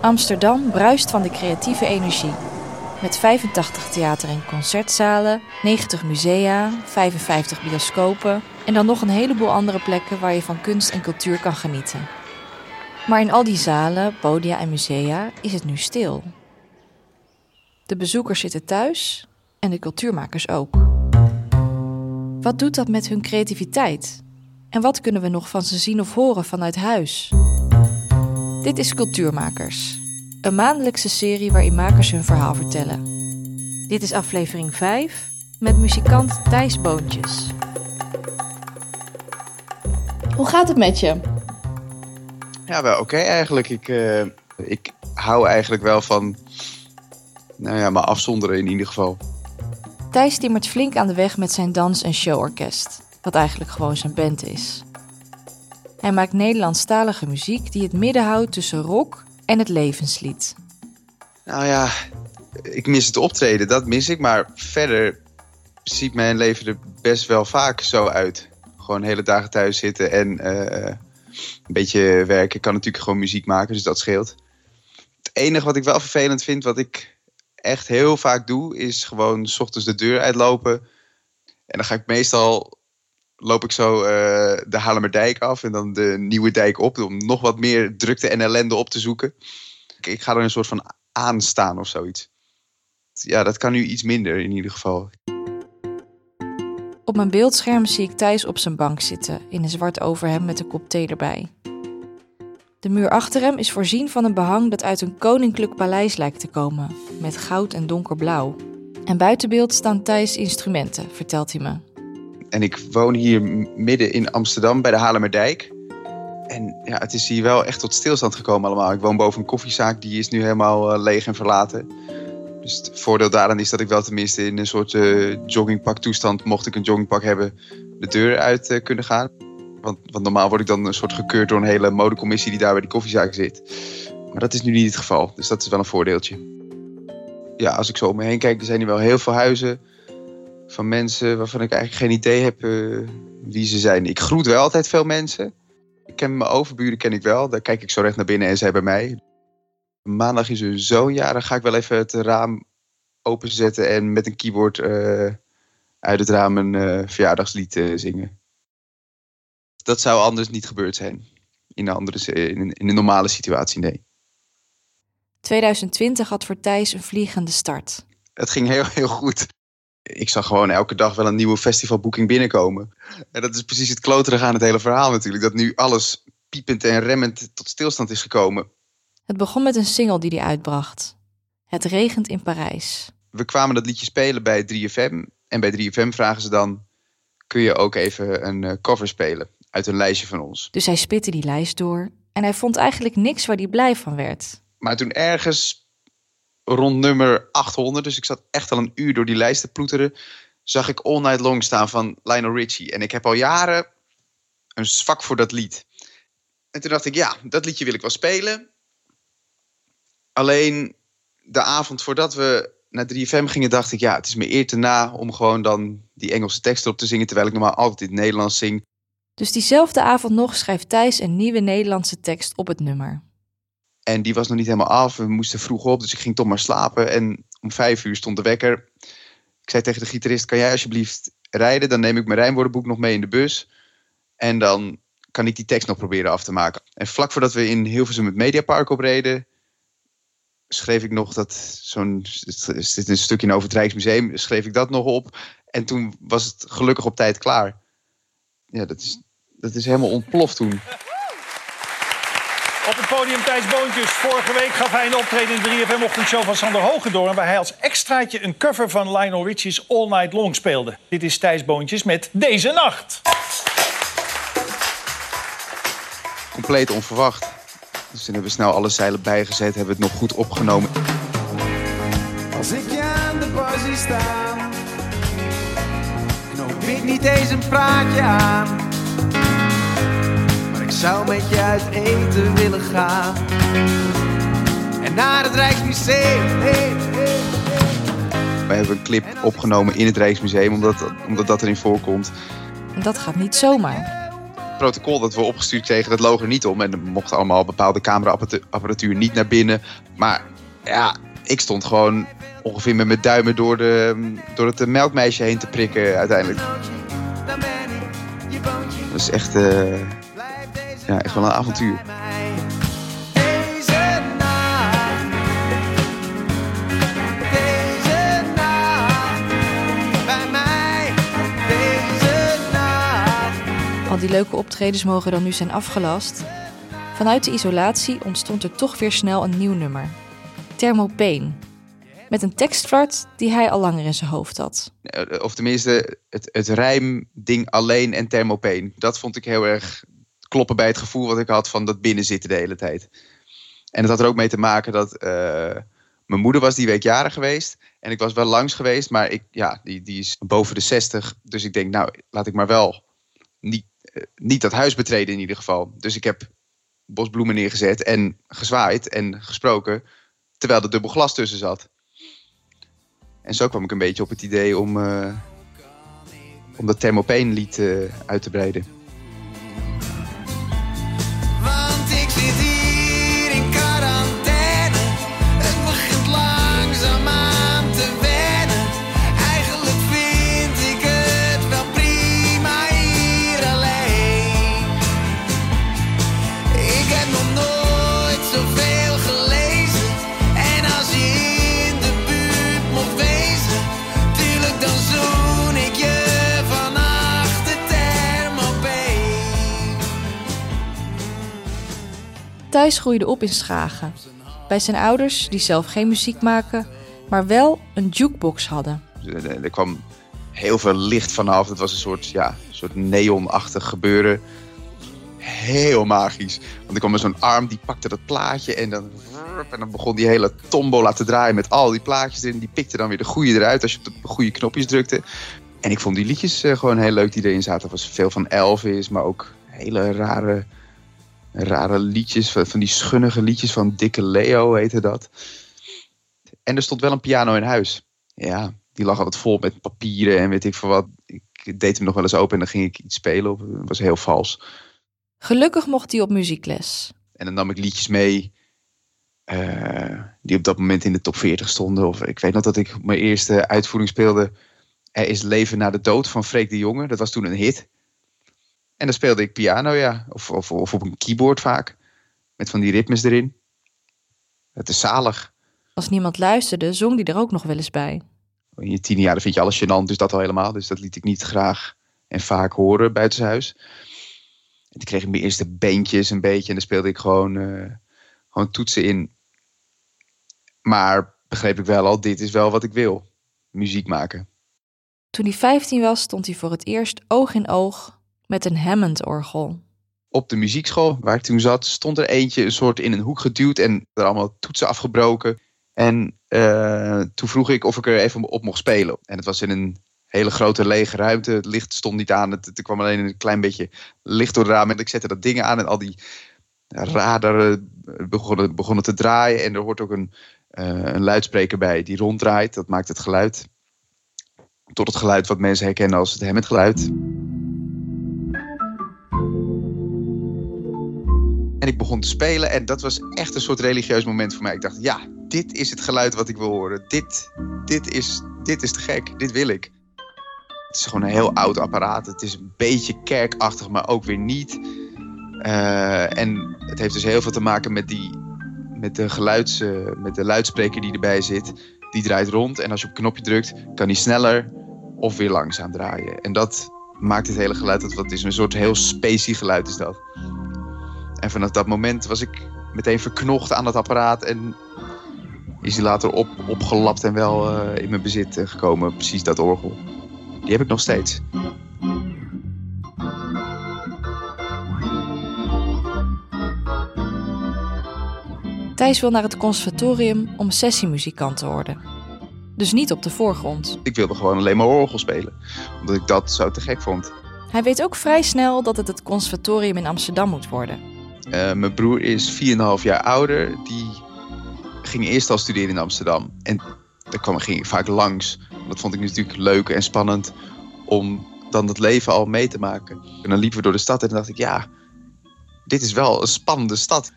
Amsterdam bruist van de creatieve energie. Met 85 theater- en concertzalen, 90 musea, 55 bioscopen en dan nog een heleboel andere plekken waar je van kunst en cultuur kan genieten. Maar in al die zalen, podia en musea is het nu stil. De bezoekers zitten thuis en de cultuurmakers ook. Wat doet dat met hun creativiteit? En wat kunnen we nog van ze zien of horen vanuit huis? Dit is Cultuurmakers, een maandelijkse serie waarin makers hun verhaal vertellen. Dit is aflevering 5 met muzikant Thijs Boontjes. Hoe gaat het met je? Ja, wel oké eigenlijk. Ik, uh, ik hou eigenlijk wel van nou ja, maar afzonderen in ieder geval. Thijs timmert flink aan de weg met zijn dans- en showorkest, wat eigenlijk gewoon zijn band is. Hij maakt Nederlandstalige muziek die het midden houdt tussen rock en het levenslied. Nou ja, ik mis het optreden, dat mis ik. Maar verder ziet mijn leven er best wel vaak zo uit. Gewoon hele dagen thuis zitten en uh, een beetje werken. Ik kan natuurlijk gewoon muziek maken, dus dat scheelt. Het enige wat ik wel vervelend vind, wat ik echt heel vaak doe, is gewoon s ochtends de deur uitlopen. En dan ga ik meestal loop ik zo uh, de Halemerdijk af en dan de Nieuwe Dijk op. Om nog wat meer drukte en ellende op te zoeken. Ik, ik ga er een soort van aanstaan of zoiets. Ja, dat kan nu iets minder in ieder geval. Op mijn beeldscherm zie ik Thijs op zijn bank zitten, in een zwart overhemd met een kop thee erbij. De muur achter hem is voorzien van een behang dat uit een koninklijk paleis lijkt te komen, met goud en donkerblauw. En buiten beeld staan Thijs instrumenten, vertelt hij me. En ik woon hier midden in Amsterdam bij de Halemerdijk. En ja, het is hier wel echt tot stilstand gekomen allemaal. Ik woon boven een koffiezaak, die is nu helemaal uh, leeg en verlaten. Dus het voordeel daaraan is dat ik wel tenminste in een soort uh, joggingpak toestand, mocht ik een joggingpak hebben, de deur uit uh, kunnen gaan. Want, want, normaal word ik dan een soort gekeurd door een hele modecommissie die daar bij die koffiezaak zit. Maar dat is nu niet het geval, dus dat is wel een voordeeltje. Ja, als ik zo om me heen kijk, er zijn hier wel heel veel huizen van mensen waarvan ik eigenlijk geen idee heb uh, wie ze zijn. Ik groet wel altijd veel mensen. Ik ken mijn overburen ken ik wel. Daar kijk ik zo recht naar binnen en zij bij mij. Maandag is er zo'n jaar, dan ga ik wel even het raam openzetten en met een keyboard uh, uit het raam een uh, verjaardagslied zingen. Dat zou anders niet gebeurd zijn. In een, andere, in een, in een normale situatie, nee. 2020 had voor Thijs een vliegende start. Het ging heel, heel goed ik zag gewoon elke dag wel een nieuwe festivalboeking binnenkomen. En dat is precies het kloterige aan het hele verhaal natuurlijk. Dat nu alles piepend en remmend tot stilstand is gekomen. Het begon met een single die hij uitbracht. Het regent in Parijs. We kwamen dat liedje spelen bij 3FM. En bij 3FM vragen ze dan... kun je ook even een eh, cover spelen uit een lijstje van ons. Dus hij spitte die lijst door. En hij vond eigenlijk niks waar hij blij van werd. Maar toen ergens rond nummer 800, dus ik zat echt al een uur door die lijst te ploeteren, zag ik All Night Long staan van Lionel Richie. En ik heb al jaren een zwak voor dat lied. En toen dacht ik, ja, dat liedje wil ik wel spelen. Alleen de avond voordat we naar 3FM gingen, dacht ik, ja, het is me eer te na om gewoon dan die Engelse tekst op te zingen, terwijl ik normaal altijd in het Nederlands zing. Dus diezelfde avond nog schrijft Thijs een nieuwe Nederlandse tekst op het nummer. En die was nog niet helemaal af. We moesten vroeg op, dus ik ging toch maar slapen. En om vijf uur stond de wekker. Ik zei tegen de gitarist, kan jij alsjeblieft rijden? Dan neem ik mijn rijmwoordenboek nog mee in de bus. En dan kan ik die tekst nog proberen af te maken. En vlak voordat we in Hilversum het Mediapark opreden... schreef ik nog dat zo'n... Een stukje in over het Rijksmuseum. Schreef ik dat nog op. En toen was het gelukkig op tijd klaar. Ja, dat is, dat is helemaal ontploft toen. Op het podium Thijs Boontjes. Vorige week gaf hij een optreden in de 3FM ochtendshow van Sander Hogendoorn... waar hij als extraatje een cover van Lionel Richie's All Night Long speelde. Dit is Thijs Boontjes met Deze Nacht. Compleet onverwacht. Dus toen hebben we snel alle zeilen bijgezet, hebben we het nog goed opgenomen. Als ik je aan de bar zie staan... knoop ik niet eens een praatje aan... Ik zou met je uit eten willen gaan. En naar het Rijksmuseum. Hey, hey, hey. We hebben een clip opgenomen in het Rijksmuseum, omdat, omdat dat erin voorkomt. En dat gaat niet zomaar. protocol dat we opgestuurd kregen, dat loog er niet om. En er mocht allemaal bepaalde cameraapparatuur niet naar binnen. Maar ja, ik stond gewoon ongeveer met mijn duimen door, de, door het melkmeisje heen te prikken uiteindelijk. Dat is echt, uh, ja, echt wel een avontuur. Al die leuke optredens mogen dan nu zijn afgelast. Vanuit de isolatie ontstond er toch weer snel een nieuw nummer. Thermopeen. Met een tekstflart die hij al langer in zijn hoofd had. Eh, of tenminste, het, het rijmding alleen en thermopeen. Dat vond ik heel erg kloppen bij het gevoel wat ik had van dat binnenzitten de hele tijd. En het had er ook mee te maken dat uh, mijn moeder was die week jarig geweest. En ik was wel langs geweest, maar ik, ja, die, die is boven de 60. Dus ik denk, nou, laat ik maar wel niet, uh, niet dat huis betreden in ieder geval. Dus ik heb bosbloemen neergezet en gezwaaid en gesproken. Terwijl er dubbel glas tussen zat. En zo kwam ik een beetje op het idee om, uh, om dat Thermopeen lied uit te breiden. Thijs groeide op in Schagen. Bij zijn ouders, die zelf geen muziek maken, maar wel een jukebox hadden. Er, kwam heel veel licht vanaf. Het was een soort, ja, soort neonachtig gebeuren. Heel magisch. Want er kwam er zo'n arm, die pakte dat plaatje en dan, en dan begon die hele tombola te draaien met al die plaatjes erin. Die pikte dan weer de goede eruit als je op de goede knopjes drukte. En ik vond die liedjes eh, gewoon heel leuk die erin zaten. Er was veel van Elvis, maar ook hele rare, rare liedjes. Van, die schunnige liedjes van Dikke Leo heette dat. En er stond wel een piano in huis. Ja, die lag altijd vol met papieren en weet ik veel wat. Ik deed hem nog wel eens open en dan ging ik iets spelen. op. Het was heel vals. Gelukkig mocht hij op muziekles. En dan nam ik liedjes mee eh, die op dat moment in de top 40 stonden. Of ik weet nog dat ik mijn eerste uitvoering speelde. Er is leven na de dood van Freek de Jonge. Dat was toen een hit. En dan speelde ik piano, ja. Of, of, of op een keyboard vaak. Met van die ritmes erin. Het is zalig. Als niemand luisterde, zong hij er ook nog wel eens bij. In je tiende jaren vind je alles gênant, dus dat al helemaal. Dus dat liet ik niet graag en vaak horen buitenshuis. En toen kreeg ik mijn eerste beentjes een beetje. En dan speelde ik gewoon, eh, gewoon toetsen in. Maar begreep ik wel al, dit is wel wat ik wil. Muziek maken. Toen hij 15 was, stond hij voor het eerst oog in oog met een Hammond-orgel. Op de muziekschool waar ik toen zat, stond er eentje een soort in een hoek geduwd. En er allemaal toetsen afgebroken. En eh, toen vroeg ik of ik er even op mocht spelen. En het was in een hele grote lege ruimte. Het licht stond niet aan. Het, er kwam alleen een klein beetje licht door de raam. En ik zette dat ding aan en al die radaren begonnen, te draaien. En er hoort ook een, eh, een luidspreker bij die ronddraait. Dat maakt het geluid. Tot het geluid wat mensen herkennen als het Hammond geluid. En ik begon te spelen en dat was echt een soort religieus moment voor mij. Ik dacht, ja, dit is het geluid wat ik wil horen. Dit, dit, is, dit is te gek, dit wil ik. Het is gewoon een heel oud apparaat. Het is een beetje kerkachtig, maar ook weer niet. Eh, en het heeft dus heel veel te maken met, die, met, de geluids, eh, met de luidspreker die erbij zit. Die draait rond en als je op een knopje drukt, kan die sneller of weer langzaam draaien. En dat maakt het hele geluid dat wat is. Een soort heel spacey geluid is dat. En vanaf dat moment was ik meteen verknocht aan het apparaat. En is die later op, opgelapt en wel eh, in mijn bezit eh, gekomen. Precies dat orgel. Die heb ik nog steeds. Thijs wil naar het conservatorium om sessiemuzikant te worden. Dus niet op de voorgrond. Ik wilde gewoon alleen maar orgel spelen. Omdat ik dat zo te gek vond. Hij weet ook vrij snel dat het het conservatorium in Amsterdam moet worden. Eh, mijn broer is 4,5 jaar ouder. Die ging eerst al studeren in Amsterdam. En daar kwam, ging ik vaak langs. Dat vond ik natuurlijk leuk en spannend om dan dat leven al mee te maken. En dan liepen we door de stad en dan dacht ik, ja, dit is wel een spannende stad.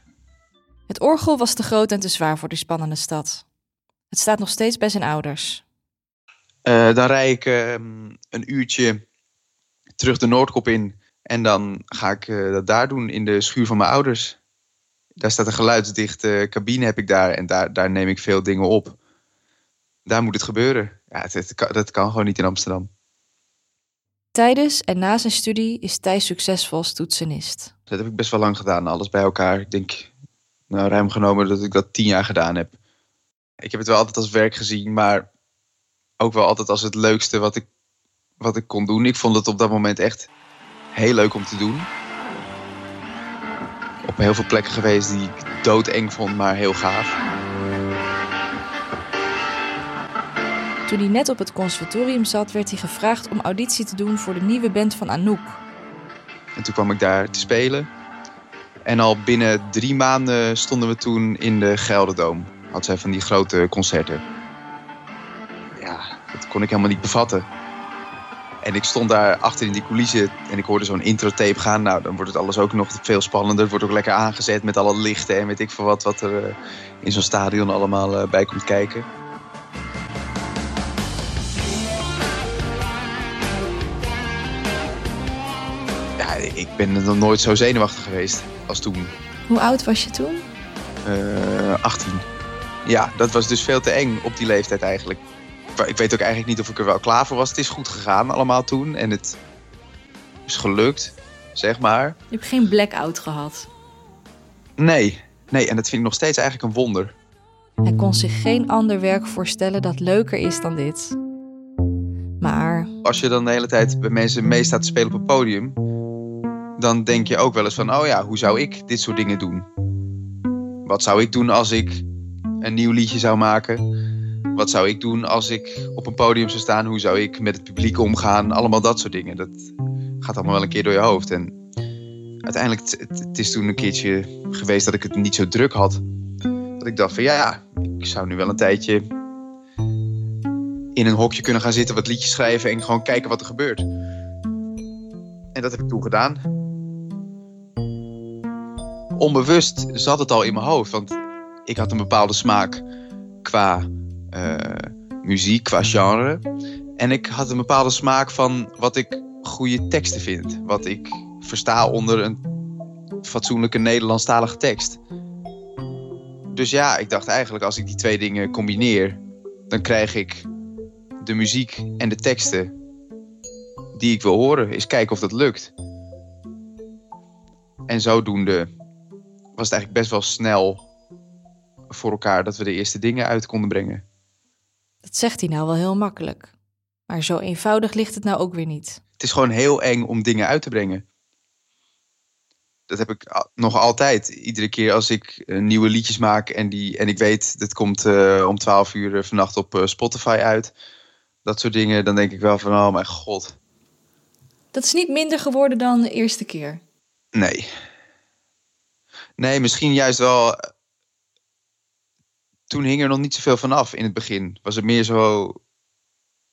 Het orgel was te groot en te zwaar voor die spannende stad. Het staat nog steeds bij zijn ouders. Eh, dan rij ik ehm, een uurtje terug de Noordkop in. En dan ga ik eh, dat daar doen in de schuur van mijn ouders. Daar staat een geluidsdichte cabine heb ik daar. En daar, daar neem ik veel dingen op. Daar moet het gebeuren. Ja, het, dat kan gewoon niet in Amsterdam. Tijdens en na zijn studie is Thijs succesvol als toetsenist. Dat heb ik best wel lang gedaan, alles bij elkaar. Ik denk, nou, ruim genomen dat ik dat tien jaar gedaan heb. Ik heb het wel altijd als werk gezien, maar ook wel altijd als het leukste wat ik, wat ik kon doen. Ik vond het op dat moment echt heel leuk om te doen. Op heel veel plekken geweest die ik doodeng vond, maar heel gaaf. Toen hij net op het conservatorium zat, werd hij gevraagd om auditie te doen voor de nieuwe band van Anouk. En toen kwam ik daar te spelen. En al binnen drie maanden stonden we toen in de Gelderdoom. Had zij van die grote concerten. Ja, dat kon ik helemaal niet bevatten. En ik stond daar achter in die coulissen en ik hoorde zo'n intro-tape gaan. Nou, dan wordt het alles ook nog veel spannender. Het wordt ook lekker aangezet met alle lichten en weet ik veel wat, wat er eh, in zo'n stadion allemaal eh, bij komt kijken. Ja, ik ben nog nooit zo zenuwachtig geweest als toen. Hoe oud was je toen? Eh 18. Ja, dat was dus veel te eng op die leeftijd eigenlijk. Ik weet ook eigenlijk niet of ik er wel klaar voor was. Het is goed gegaan allemaal toen. En het is gelukt, zeg maar. Je hebt geen blackout gehad. Nee, nee. En dat vind ik nog steeds eigenlijk een wonder. Hij kon zich geen ander werk voorstellen dat leuker is dan dit. Maar Als je dan de hele tijd bij mensen mee staat te spelen op een podium... dan denk je ook wel eens van... oh ja, hoe zou ik dit soort dingen doen? Wat zou ik doen als ik een nieuw liedje zou maken? Wat zou ik doen als ik op een podium zou staan? Hoe zou ik met het publiek omgaan? Allemaal dat soort dingen. Dat gaat allemaal wel een keer door je hoofd. En uiteindelijk, het, het- is toen een keertje geweest dat ik het niet zo druk had. Dat ik dacht van ja, ik zou nu wel een tijdje in een hokje kunnen gaan zitten, wat liedjes schrijven en gewoon kijken wat er gebeurt. En dat heb ik toen gedaan. Onbewust zat het al in mijn hoofd, want ik had een bepaalde smaak qua muziek, qua genre. En ik had een bepaalde smaak van wat ik goede teksten vind. Wat ik versta onder een fatsoenlijke Nederlandstalige tekst. Dus ja, ik dacht eigenlijk als ik die twee dingen combineer, dan krijg ik de muziek en de teksten die ik wil horen. Eens kijken of dat lukt. En zodoende was het eigenlijk best wel snel voor elkaar dat we de eerste dingen uit konden brengen. Dat zegt hij nou wel heel makkelijk. Maar zo eenvoudig ligt het nou ook weer niet. Het is gewoon heel eng om dingen uit te brengen. Dat heb ik nog altijd. Iedere keer als ik eh, nieuwe liedjes maak en, die, en ik weet dat komt eh, om 12 uur eh, vannacht op Spotify uit. Dat soort dingen, dan denk ik wel van, oh mijn god. Dat is niet minder geworden dan de eerste keer. Nee. Nee, misschien juist wel. Eh, Toen hing er nog niet zoveel van af in het begin. Was het meer zo.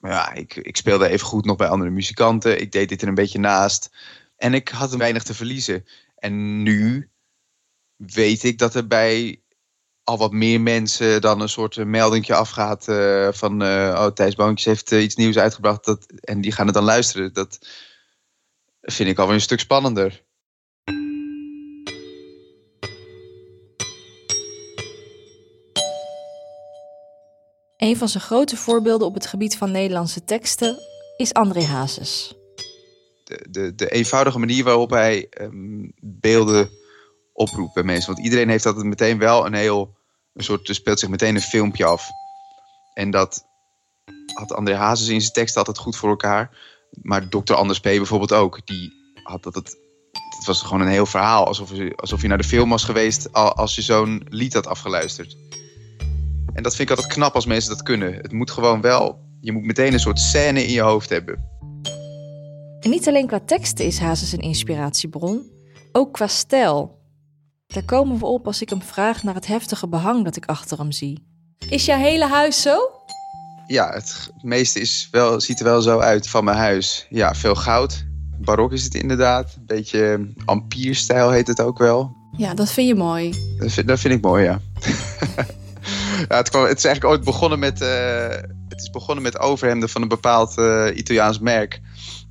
Ja, ik, ik speelde even goed nog bij andere muzikanten. Ik deed dit er een beetje naast. En ik had weinig te verliezen. En nu weet ik dat er bij al wat meer mensen dan een soort meldingje afgaat eh, van eh, oh, Thijs Boontjes heeft eh, iets nieuws uitgebracht dat, en die gaan het dan luisteren. Dat vind ik alweer een stuk spannender. Een van zijn grote voorbeelden op het gebied van Nederlandse teksten is André Hazes. de, de, de eenvoudige manier waarop hij ehm, beelden oproept bij mensen. Want iedereen heeft altijd meteen wel een heel, een soort, er speelt zich meteen een filmpje af. En dat had André Hazes in zijn tekst altijd goed voor elkaar. Maar Dr. Anders P. bijvoorbeeld ook. Die had dat het, was gewoon een heel verhaal. Alsof je, alsof je naar de film was geweest al- als je zo'n lied had afgeluisterd. En dat vind ik altijd knap als mensen dat kunnen. Het moet gewoon wel, je moet meteen een soort scène in je hoofd hebben. En niet alleen qua teksten is Hazes een inspiratiebron, ook qua stijl. Daar komen we op als ik hem vraag naar het heftige behang dat ik achter hem zie. Is jouw hele huis zo? Ja, het meeste is wel, ziet er wel zo uit van mijn huis. Ja, veel goud. Barok is het inderdaad. Een beetje ampierstijl heet het ook wel. Ja, dat vind je mooi. Dat vind, dat vind ik mooi, ja. ja het, kwam, het is eigenlijk ooit begonnen met... eh, het is begonnen met overhemden van een bepaald eh, Italiaans merk.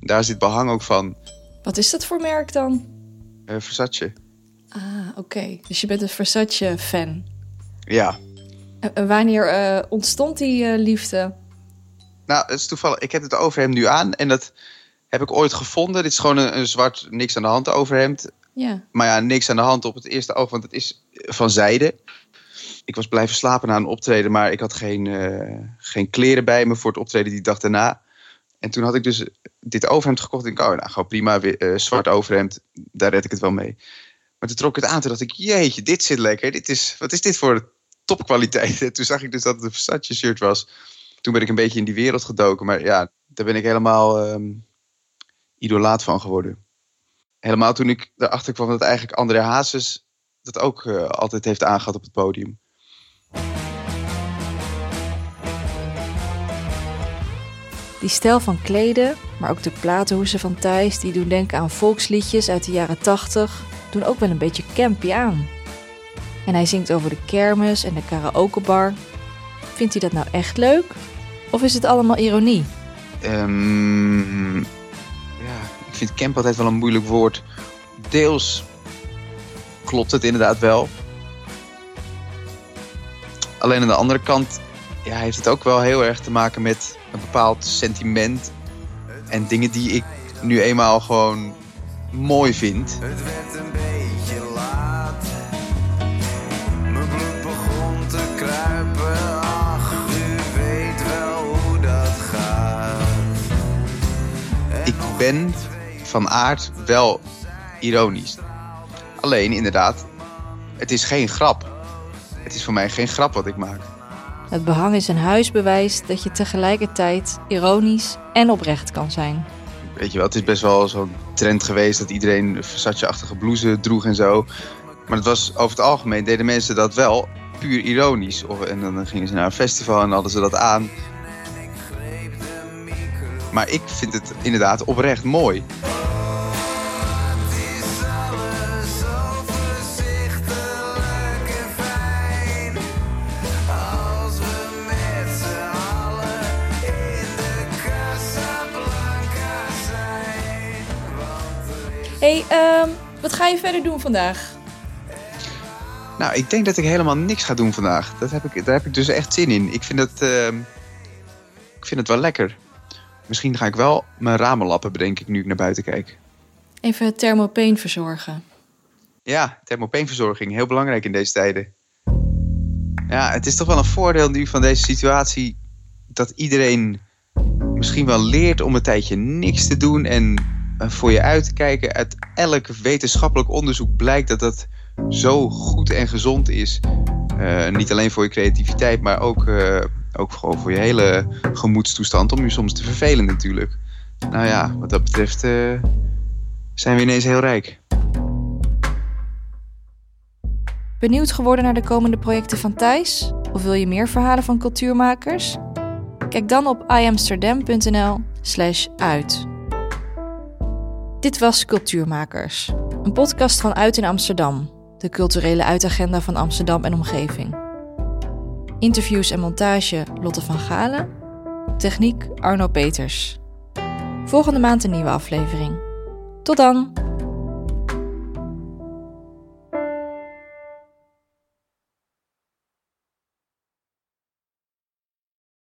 Daar zit behang ook van. Wat is dat voor merk dan? eh Versace. Ah, oké. Dus je bent een Versace-fan. Ja. En- wanneer ontstond die liefde? Nou, het is toevallig. Ik heb het overhemd nu aan en dat heb ik ooit gevonden. Dit is gewoon een, een zwart niks aan de hand overhemd. Ja. Maar ja, niks aan de hand op het eerste oog, want het is van zijde. Ik was blijven slapen na een optreden, maar ik had geen, eh, geen kleren bij me voor het optreden die dag daarna. En toen had ik dus dit overhemd gekocht. En ik oh, nou, gewoon prima, weer, eh, zwart overhemd, daar red ik het wel mee. Maar toen trok ik het aan, toen dacht ik, jeetje, dit zit lekker. Dit is, wat is dit voor topkwaliteit? En toen zag ik dus dat het een Versace shirt was. Toen ben ik een beetje in die wereld gedoken. Maar ja, daar ben ik helemaal ehm, idolaat van geworden. Helemaal toen ik erachter kwam dat eigenlijk André Hazes dat ook eh, altijd heeft aangehad op het podium. Die stijl van kleden, maar ook de platenhoesen van Thijs... die doen denken aan volksliedjes uit de jaren 80... doen ook wel een beetje campy aan. En hij zingt over de kermis en de karaokebar. Vindt hij dat nou echt leuk? Of is het allemaal ironie? Ehm, ja, ik vind camp altijd wel een moeilijk woord. Deels klopt het inderdaad wel. Alleen aan de andere kant ja, heeft het ook wel heel erg te maken met een bepaald sentiment. En dingen die ik nu eenmaal gewoon mooi vind. Het werd een beetje laat. Mijn bloed begon te kruipen. Ach, u weet wel hoe dat gaat. ik ben van aard wel ironisch. Alleen inderdaad, het is geen grap. Het is voor mij geen grap wat ik maak. Het behang is een huisbewijs dat je tegelijkertijd ironisch en oprecht kan zijn. Weet je wel, het is best wel zo'n trend geweest dat iedereen een Versace-achtige blouse droeg en zo. Maar het was over het algemeen deden mensen dat wel puur ironisch. Of, en dan gingen ze naar een festival en hadden ze dat aan. Maar ik vind het inderdaad oprecht mooi. Hey, ehm, wat ga je verder doen vandaag? Nou, ik denk dat ik helemaal niks ga doen vandaag. Dat heb ik, daar heb ik dus echt zin in. Ik vind het, ehm, ik vind het wel lekker. Misschien ga ik wel mijn ramen lappen, bedenk ik nu ik naar buiten kijk. Even thermopeen verzorgen. Ja, thermopeenverzorging, heel belangrijk in deze tijden. Ja, het is toch wel een voordeel nu van deze situatie dat iedereen misschien wel leert om een tijdje niks te doen en voor je uit te kijken. Uit elk wetenschappelijk onderzoek blijkt dat dat zo goed en gezond is. Eh, niet alleen voor je creativiteit, maar ook, eh, ook gewoon voor je hele gemoedstoestand. Om je soms te vervelen natuurlijk. Nou ja, wat dat betreft eh, zijn we ineens heel rijk. Benieuwd geworden naar de komende projecten van Thijs? Of wil je meer verhalen van cultuurmakers? Kijk dan op iamsterdam.nl slash uit. Dit was Cultuurmakers, een podcast van Uit in Amsterdam, de culturele uitagenda van Amsterdam en omgeving. Interviews en montage Lotte van Galen, techniek Arno Peters. Volgende maand een nieuwe aflevering. Tot dan!